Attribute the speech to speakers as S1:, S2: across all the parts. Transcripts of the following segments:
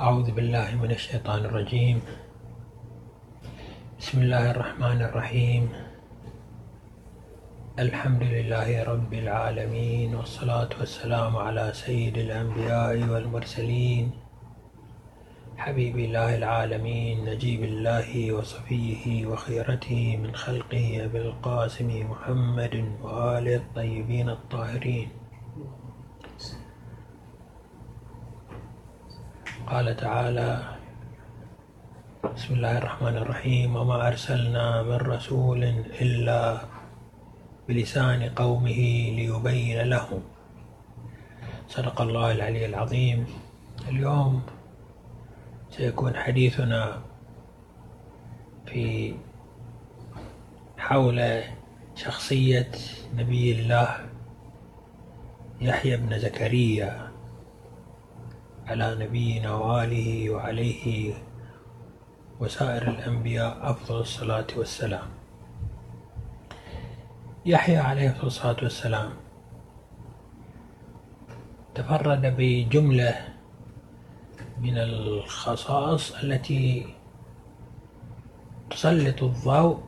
S1: أعوذ بالله من الشيطان الرجيم. بسم الله الرحمن الرحيم. الحمد لله رب العالمين والصلاة والسلام على سيد الأنبياء والمرسلين. حبيب الله العالمين نجيب الله وصفيه وخيرته من خلقه أبي القاسم محمد وآله الطيبين الطاهرين. قال تعالى بسم الله الرحمن الرحيم وما أرسلنا من رسول إلا بلسان قومه ليبين لهم صدق الله العلي العظيم. اليوم سيكون حديثنا في حول شخصية نبي الله يحيى بن زكريا. على نبينا وآله وعليه وسائر الأنبياء أفضل الصلاة والسلام. يحيى عليه الصلاة والسلام تفرد بجملة من الخصائص التي تسلط الضوء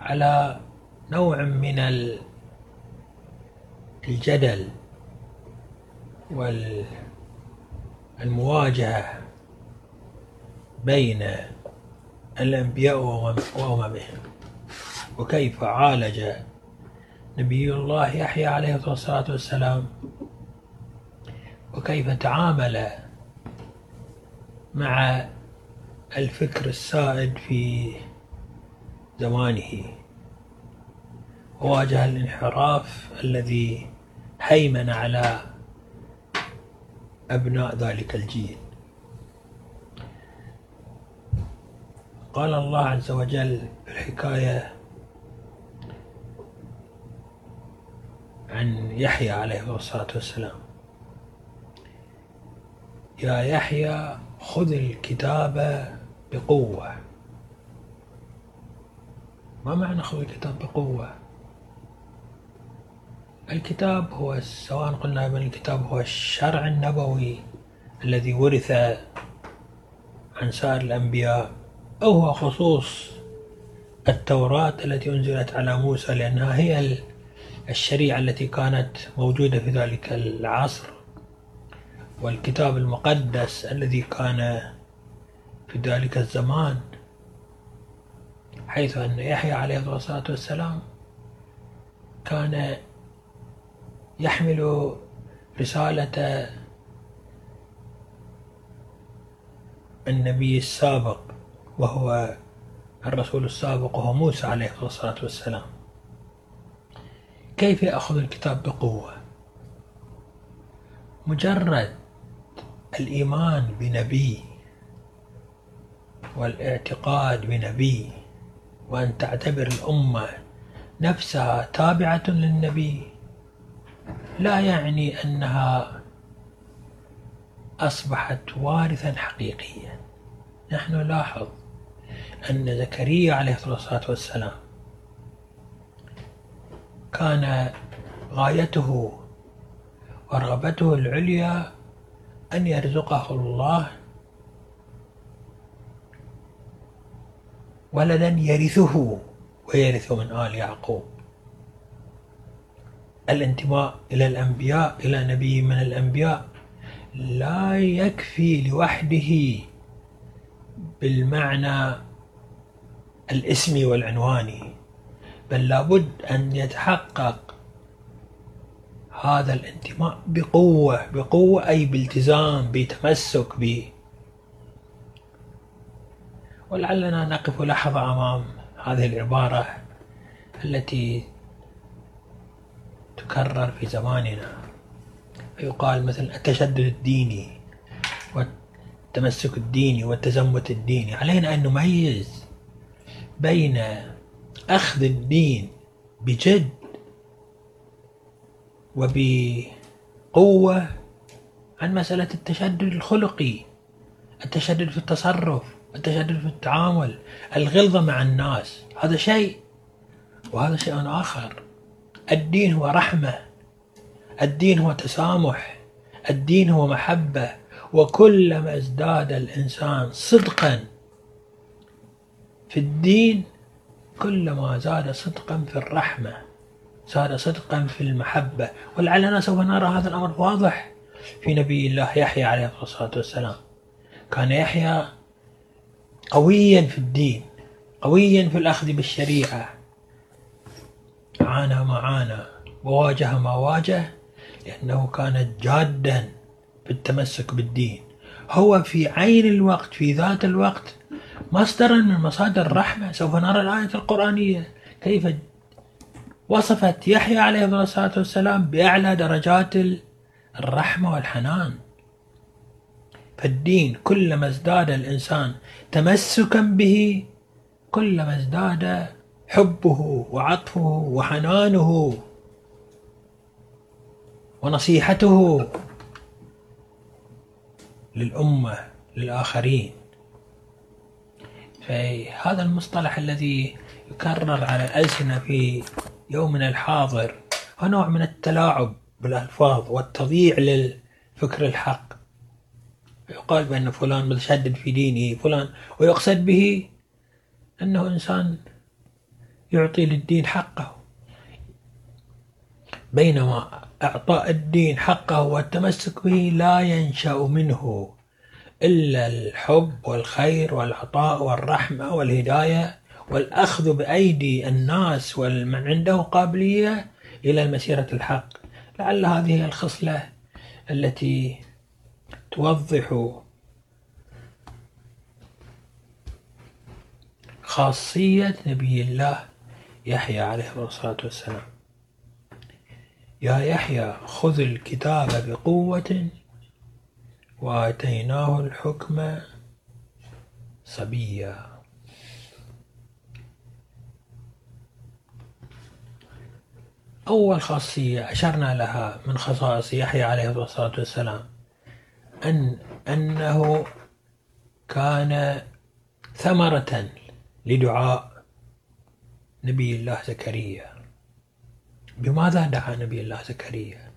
S1: على نوع من الجدل والمواجهة بين الأنبياء وأممهم وكيف عالج نبي الله يحيى عليه الصلاة والسلام؟ وكيف تعامل مع الفكر السائد في زمانه؟ وواجه الانحراف الذي هيمن على أبناء ذلك الجيل. قال الله عز وجل في الحكاية عن يحيى عليه الصلاة والسلام. يا يحيى خذ الكتاب بقوة. ما معنى خذ الكتاب بقوة؟ الكتاب هو سواء قلنا من الكتاب هو الشرع النبوي الذي ورث عن سائر الأنبياء أو هو خصوص التوراة التي أنزلت على موسى لأنها هي الشريعة التي كانت موجودة في ذلك العصر. والكتاب المقدس الذي كان في ذلك الزمان حيث أن يحيى عليه الصلاة والسلام كان يحمل رسالة النبي السابق وهو الرسول السابق وهو موسى عليه الصلاة والسلام. كيف يأخذ الكتاب بقوة؟ مجرد الإيمان بنبي والاعتقاد بنبي وأن تعتبر الأمة نفسها تابعة للنبي. لا يعني أنها أصبحت وارثا حقيقيا. نحن نلاحظ أن زكريا عليه الصلاة والسلام كان غايته ورغبته العليا أن يرزقه الله ولدا يرثه ويرث من آل يعقوب. الانتماء إلى الأنبياء إلى نبي من الأنبياء. لا يكفي لوحده بالمعنى الاسمي والعنواني بل لابد أن يتحقق هذا الانتماء بقوة بقوة أي بالتزام بتمسك ب ولعلنا نقف لحظة أمام هذه العبارة التي تكرر في زماننا. يقال مثلا التشدد الديني والتمسك الديني والتزمت الديني. علينا أن نميز بين أخذ الدين بجد وبقوة عن مسألة التشدد الخلقي التشدد في التصرف التشدد في التعامل الغلظة مع الناس. هذا شيء وهذا شيء آخر. الدين هو رحمة الدين هو تسامح الدين هو محبة وكلما ازداد الإنسان صدقا في الدين كلما زاد صدقا في الرحمة زاد صدقا في المحبة. ولعلنا سوف نرى هذا الأمر واضح في نبي الله يحيى عليه الصلاة والسلام. كان يحيى قويا في الدين قويا في الأخذ بالشريعة. عانى ما عانى وواجه ما واجه لأنه كان جادا في التمسك بالدين. هو في عين الوقت في ذات الوقت مصدرا من مصادر الرحمة. سوف نرى الآية القرآنية كيف وصفت يحيى عليه الصلاة والسلام بأعلى درجات الرحمة والحنان. فالدين كلما ازداد الإنسان تمسكا به كلما ازداد حبه وعطفه وحنانه ونصيحته للأمة للآخرين. فهذا المصطلح الذي يكرر على الألسنة في يومنا الحاضر هو نوع من التلاعب بالألفاظ والتضييع للفكر الحق. يقال بأن فلان متشدد في دينه فلان ويقصد به أنه إنسان يعطي للدين حقه. بينما إعطاء الدين حقه والتمسك به لا ينشأ منه إلا الحب والخير والعطاء والرحمة والهداية والأخذ بأيدي الناس ومن عنده قابلية إلى المسيرة الحق. لعل هذه الخصلة التي توضح خاصية نبي الله يحيى عليه الصلاة والسلام. يا يحيى خذ الكتاب بقوة وآتيناه الحكم صبيا. أول خاصية أشرنا لها من خصائص يحيى عليه الصلاة والسلام أن أنه كان ثمرة لدعاء نبي الله زكريا. بماذا دعا نبي الله زكريا؟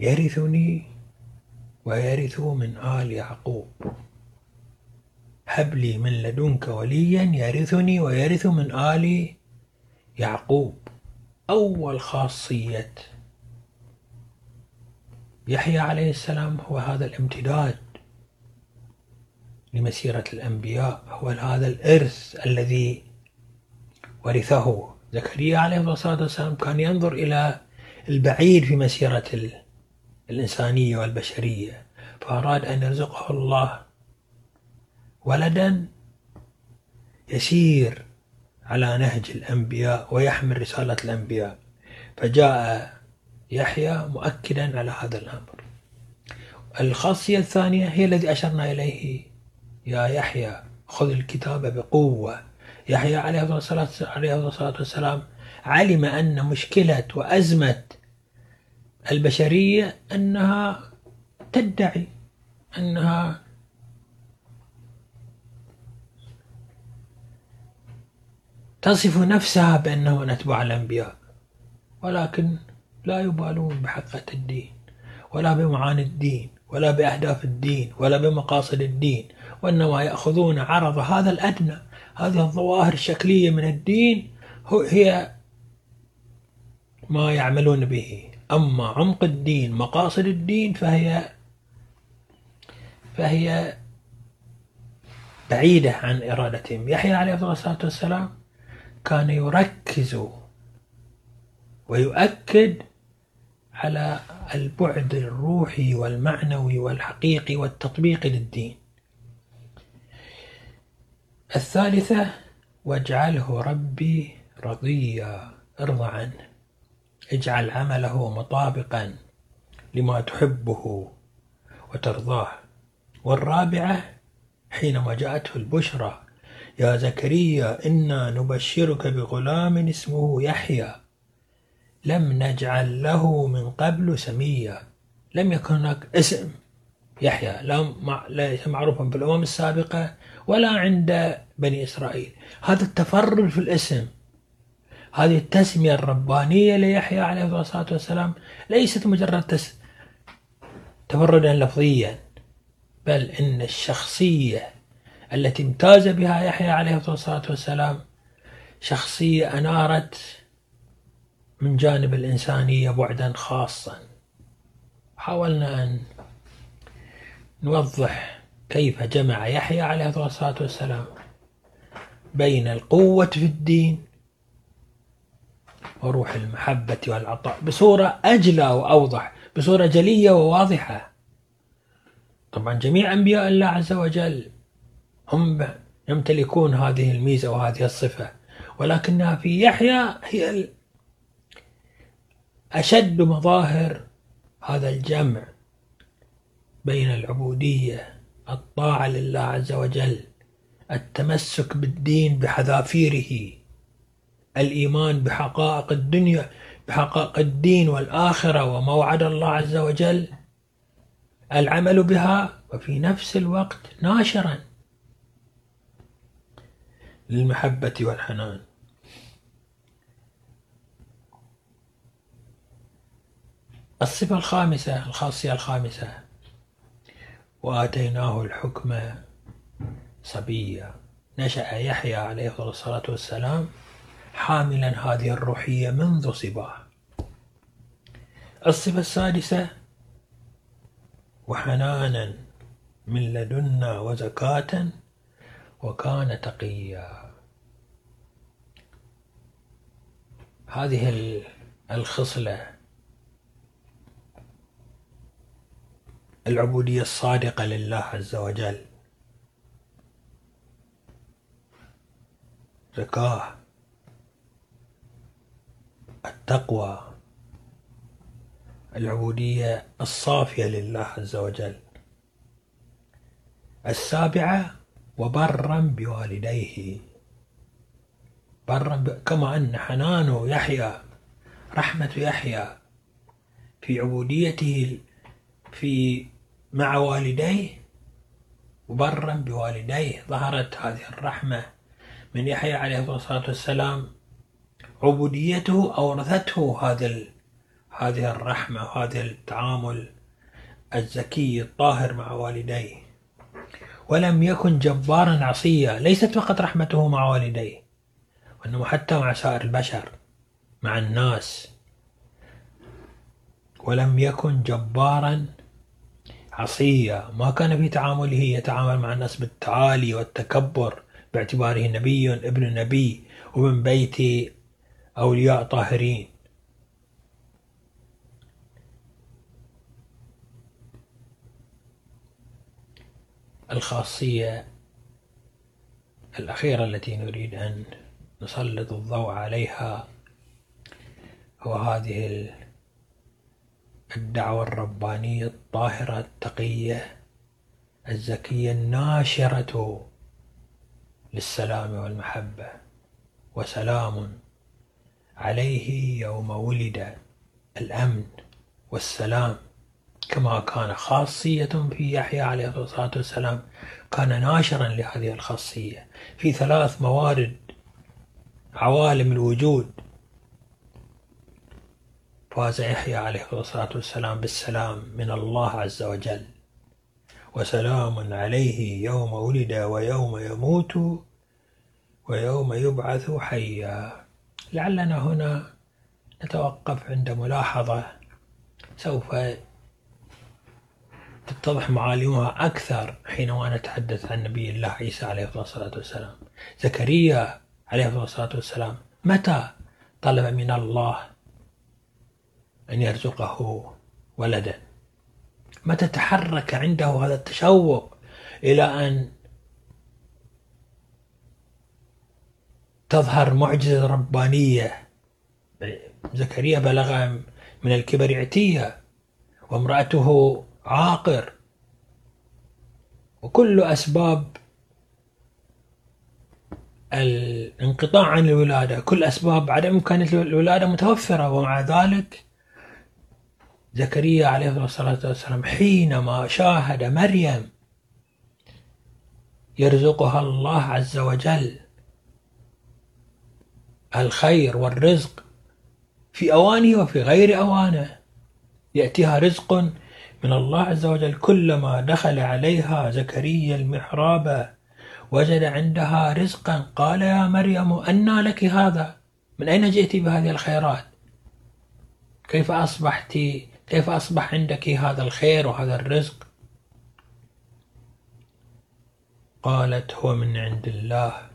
S1: يرثني ويرث من آل يعقوب. هب لي من لدنك وليا يرثني ويرث من آل يعقوب. أول خاصية يحيى عليه السلام هو هذا الامتداد لمسيرة الأنبياء هو هذا الإرث الذي ورثه. زكريا عليه الصلاة والسلام كان ينظر إلى البعيد في مسيرة الإنسانية والبشرية فأراد أن يرزقه الله ولدا يسير على نهج الأنبياء ويحمل رسالة الأنبياء. فجاء يحيى مؤكدا على هذا الأمر. الخاصية الثانية هي الذي أشرنا إليه. يا يحيى خذ الكتاب بقوة. يحيى عليه الصلاة والسلام علم أن مشكلة وأزمة البشرية أنها تدعي أنها تصف نفسها بأنه من أتباع الأنبياء. ولكن لا يبالون بحقة الدين ولا بمعاني الدين ولا بأهداف الدين ولا بمقاصد الدين وإنما يأخذون عرض هذا الأدنى هذه الظواهر الشكلية من الدين هي ما يعملون به. أما عمق الدين مقاصد الدين فهي فهي بعيدة عن إرادتهم. يحيى عليه الصلاة والسلام كان يركز ويؤكد على البعد الروحي والمعنوي والحقيقي والتطبيقي للدين. الثالثة واجعله ربي رضيا. ارضى عنه. اجعل عمله مطابقا لما تحبه وترضاه. والرابعة حينما جاءته البشرى يا زكريا إنا نبشرك بغلام اسمه يحيى. لم نجعل له من قبل سميا لم يكن هناك اسم يحيى لا ليس معروفا في الأمم السابقة ولا عند بني إسرائيل. هذا التفرد في الاسم. هذه التسمية الربانية ليحيى عليه الصلاة والسلام ليست مجرد تس... تفردا لفظيا بل إن الشخصية التي امتاز بها يحيى عليه الصلاة والسلام شخصية أنارت من جانب الإنسانية بعدا خاصا. حاولنا أن نوضح كيف جمع يحيى عليه الصلاة والسلام بين القوة في الدين وروح المحبة والعطاء بصورة أجلى وأوضح بصورة جلية وواضحة. طبعا جميع أنبياء الله عز وجل هم يمتلكون هذه الميزة وهذه الصفة ولكنها في يحيى هي أشد مظاهر هذا الجمع بين العبودية الطاعة لله عز وجل التمسك بالدين بحذافيره الإيمان بحقائق الدنيا بحقائق الدين والآخرة وموعد الله عز وجل العمل بها وفي نفس الوقت ناشرا للمحبة والحنان. الصفة الخامسة الخاصية الخامسة. وآتيناه الحكم صبيا نشأ يحيى عليه الصلاة والسلام حاملا هذه الروحية منذ صباه الصفة السادسة وحنانا من لدنا وزكاة وكان تقيا. هذه الخصلة العبودية الصادقة لله عز وجل. زكاة التقوى. العبودية الصافية لله عز وجل. السابعة وبرا بوالديه. برا ب... كما أن حنان يحيى رحمة يحيى في عبوديته في مع والديه وبرا بوالديه. ظهرت هذه الرحمة من يحيى عليه الصلاة والسلام. عبوديته أورثته هذا هذه الرحمة وهذا التعامل الزكي الطاهر مع والديه. ولم يكن جبارا عصيا. ليست فقط رحمته مع والديه وإنما حتى مع سائر البشر مع الناس. ولم يكن جبارا عصيا ما كان في تعامله يتعامل مع الناس بالتعالي والتكبر باعتباره نبي ابن نبي ومن بيت أولياء طاهرين. الخاصية الأخيرة التي نريد أن نسلط الضوء عليها هو هذه الدعوة الربانية الطاهرة التقية الزكية الناشرة للسلام والمحبة. وسلام عليه يوم ولد الأمن والسلام. كما كان خاصية في يحيى عليه الصلاة والسلام كان ناشرا لهذه الخاصية. في ثلاث موارد عوالم الوجود فاز يحيى عليه الصلاة والسلام بالسلام من الله عز وجل. وسلام عليه يوم ولد ويوم يموت ويوم يبعث حيا. لعلنا هنا نتوقف عند ملاحظة سوف تتضح معالمها أكثر حينما نتحدث عن نبي الله عيسى عليه الصلاة والسلام. زكريا عليه الصلاة والسلام متى طلب من الله أن يرزقه ولدا. متى تحرك عنده هذا التشوق إلى أن تظهر معجزة ربانية؟ زكريا بلغ من الكبر عتية وامرأته عاقر. وكل أسباب الانقطاع عن الولادة كل أسباب عدم إمكانية الولادة متوفرة ومع ذلك زكريا عليه الصلاة والسلام حينما شاهد مريم يرزقها الله عز وجل الخير والرزق في أوانه وفي غير أوانه يأتيها رزق من الله عز وجل. كلما دخل عليها زكريا المحراب وجد عندها رزقا قال يا مريم أنى لك هذا. من أين جئت بهذه الخيرات؟ كيف أصبحت؟ كيف أصبح عندك هذا الخير وهذا الرزق؟ قالت هو من عند الله.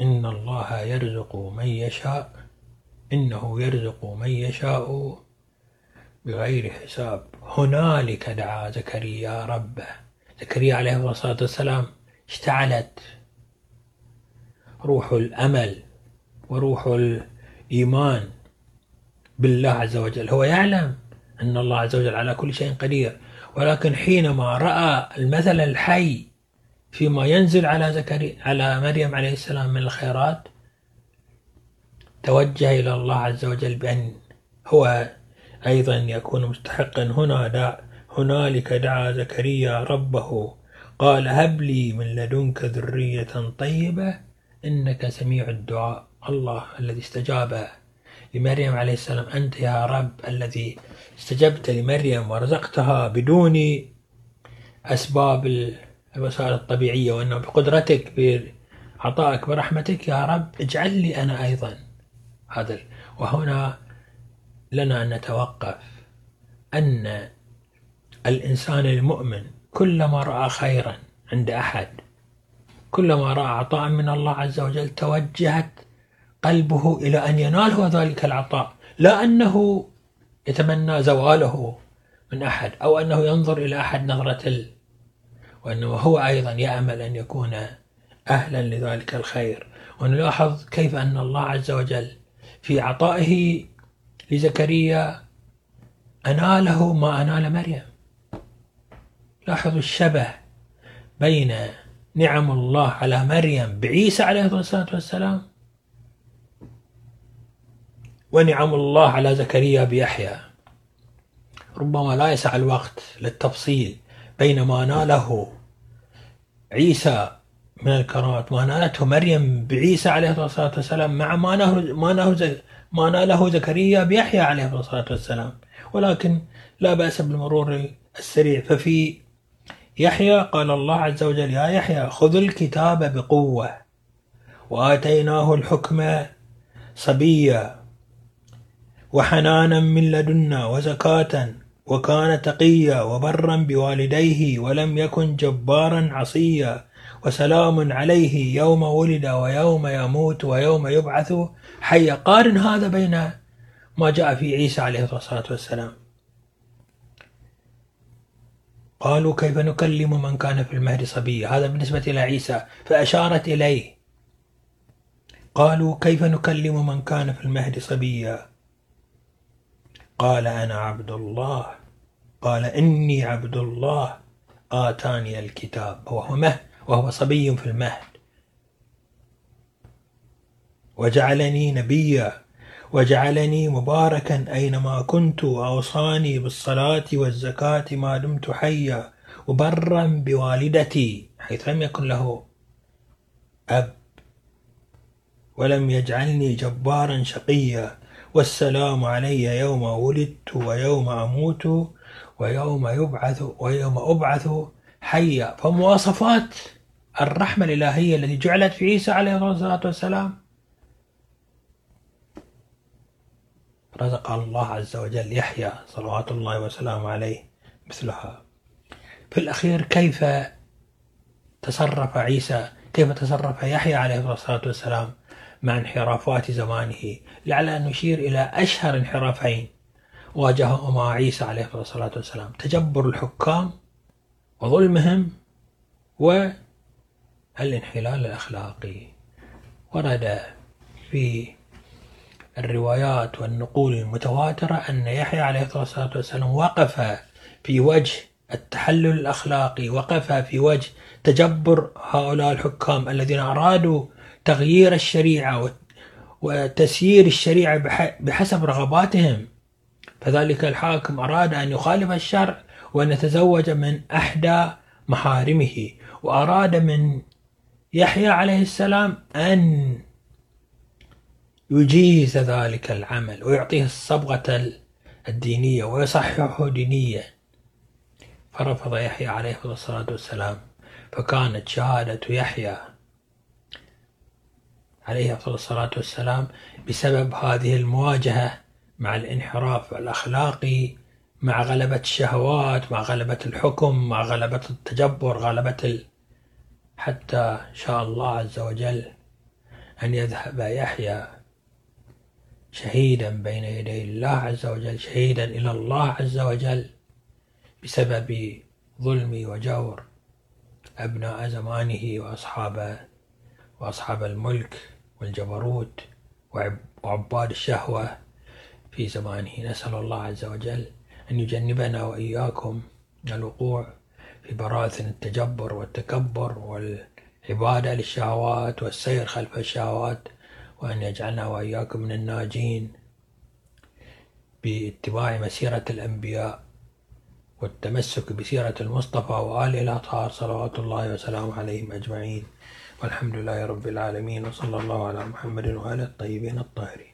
S1: إن الله يرزق من يشاء. إنه يرزق من يشاء. بغير حساب. هنالك دعا زكريا ربه. زكريا عليه الصلاة والسلام اشتعلت. روح الأمل وروح الإيمان بالله عز وجل. هو يعلم أن الله عز وجل على كل شيء قدير. ولكن حينما رأى المثل الحي فيما ينزل على زكريا على مريم عليه السلام من الخيرات توجه إلى الله عز وجل بأن هو أيضا يكون مستحقا. هنا دع هنالك دعا زكريا ربه قال هب لي من لدنك ذرية طيبة إنك سميع الدعاء. الله الذي استجاب لمريم عليه السلام أنت يا رب الذي استجبت لمريم ورزقتها بدون أسباب الوسائل الطبيعية وأنه بقدرتك بعطائك برحمتك يا رب اجعل لي أنا أيضا هذا وهنا لنا أن نتوقف أن الإنسان المؤمن كلما رأى خيرا عند أحد كلما رأى عطاء من الله عز وجل توجهت قلبه إلى أن ينال هو ذلك العطاء. لا أنه يتمنى زواله من أحد أو أنه ينظر إلى أحد نظرة ال وأنه هو أيضا يأمل أن يكون أهلا لذلك الخير. ونلاحظ كيف أن الله عز وجل في عطائه لزكريا أناله ما أنال مريم. لاحظوا الشبه بين نعم الله على مريم بعيسى عليه الصلاة والسلام ونعم الله على زكريا بيحيى. ربما لا يسع الوقت للتفصيل بين ما ناله عيسى من الكرامات ما نالته مريم بعيسى عليه الصلاة والسلام مع ما ناله ما ناله ما ناله زكريا بيحيى عليه الصلاة والسلام. ولكن لا بأس بالمرور السريع. ففي يحيى قال الله عز وجل يا يحيى خذ الكتاب بقوة وآتيناه الحكم صبيا وحنانا من لدنا وزكاة وكان تقيا وبرا بوالديه ولم يكن جبارا عصيا وسلام عليه يوم ولد ويوم يموت ويوم يبعث. حيا قارن هذا بين ما جاء في عيسى عليه الصلاة والسلام. قالوا كيف نكلم من كان في المهد صبيا؟ هذا بالنسبة إلى عيسى فأشارت إليه. قالوا كيف نكلم من كان في المهد صبيا؟ قال أنا عبد الله. قال إني عبد الله. آتاني الكتاب وهو مهد وهو صبي في المهد. وجعلني نبيا. وجعلني مباركا أينما كنت وأوصاني بالصلاة والزكاة ما دمت حيا. وبرا بوالدتي حيث لم يكن له أب. ولم يجعلني جبارا شقيا. والسلام علي يوم ولدت ويوم أموت ويوم يبعث ويوم أبعث. حيا فمواصفات الرحمة الإلهية التي جعلت في عيسى عليه الصلاة والسلام. رزق الله عز وجل يحيى صلوات الله وسلامه عليه مثلها. في الأخير كيف تصرف عيسى؟ كيف تصرف يحيى عليه الصلاة والسلام؟ مع انحرافات زمانه لعل أن نشير إلى أشهر انحرافين واجههما عيسى عليه الصلاة والسلام تجبر الحكام وظلمهم والانحلال الأخلاقي. ورد في الروايات والنقول المتواترة أن يحيى عليه الصلاة والسلام وقف في وجه التحلل الأخلاقي وقف في وجه تجبر هؤلاء الحكام الذين أرادوا تغيير الشريعة وتسيير الشريعة بحسب رغباتهم. فذلك الحاكم أراد أن يخالف الشرع وأن يتزوج من أحدى محارمه وأراد من يحيى عليه السلام أن يجيز ذلك العمل ويعطيه الصبغة الدينية ويصححه دينيا. فرفض يحيى عليه الصلاة والسلام فكانت شهادة يحيى عليه أفضل الصلاة والسلام بسبب هذه المواجهة مع الانحراف الأخلاقي مع غلبة الشهوات مع غلبة الحكم مع غلبة التجبر غلبة ال... حتى شاء الله عز وجل أن يذهب يحيى شهيدا بين يدي الله عز وجل شهيدا إلى الله عز وجل بسبب ظلم وجور أبناء زمانه وأصحاب وأصحاب الملك والجبروت وعباد الشهوة. في زمانه نسأل الله عز وجل أن يجنبنا وإياكم الوقوع في براثن التجبر والتكبر والعبادة للشهوات والسير خلف الشهوات وأن يجعلنا وإياكم من الناجين باتباع مسيرة الأنبياء والتمسك بسيرة المصطفى وآله الأطهار صلوات الله وسلامه عليهم أجمعين. والحمد لله رب العالمين وصلى الله على محمد وآله الطيبين الطاهرين.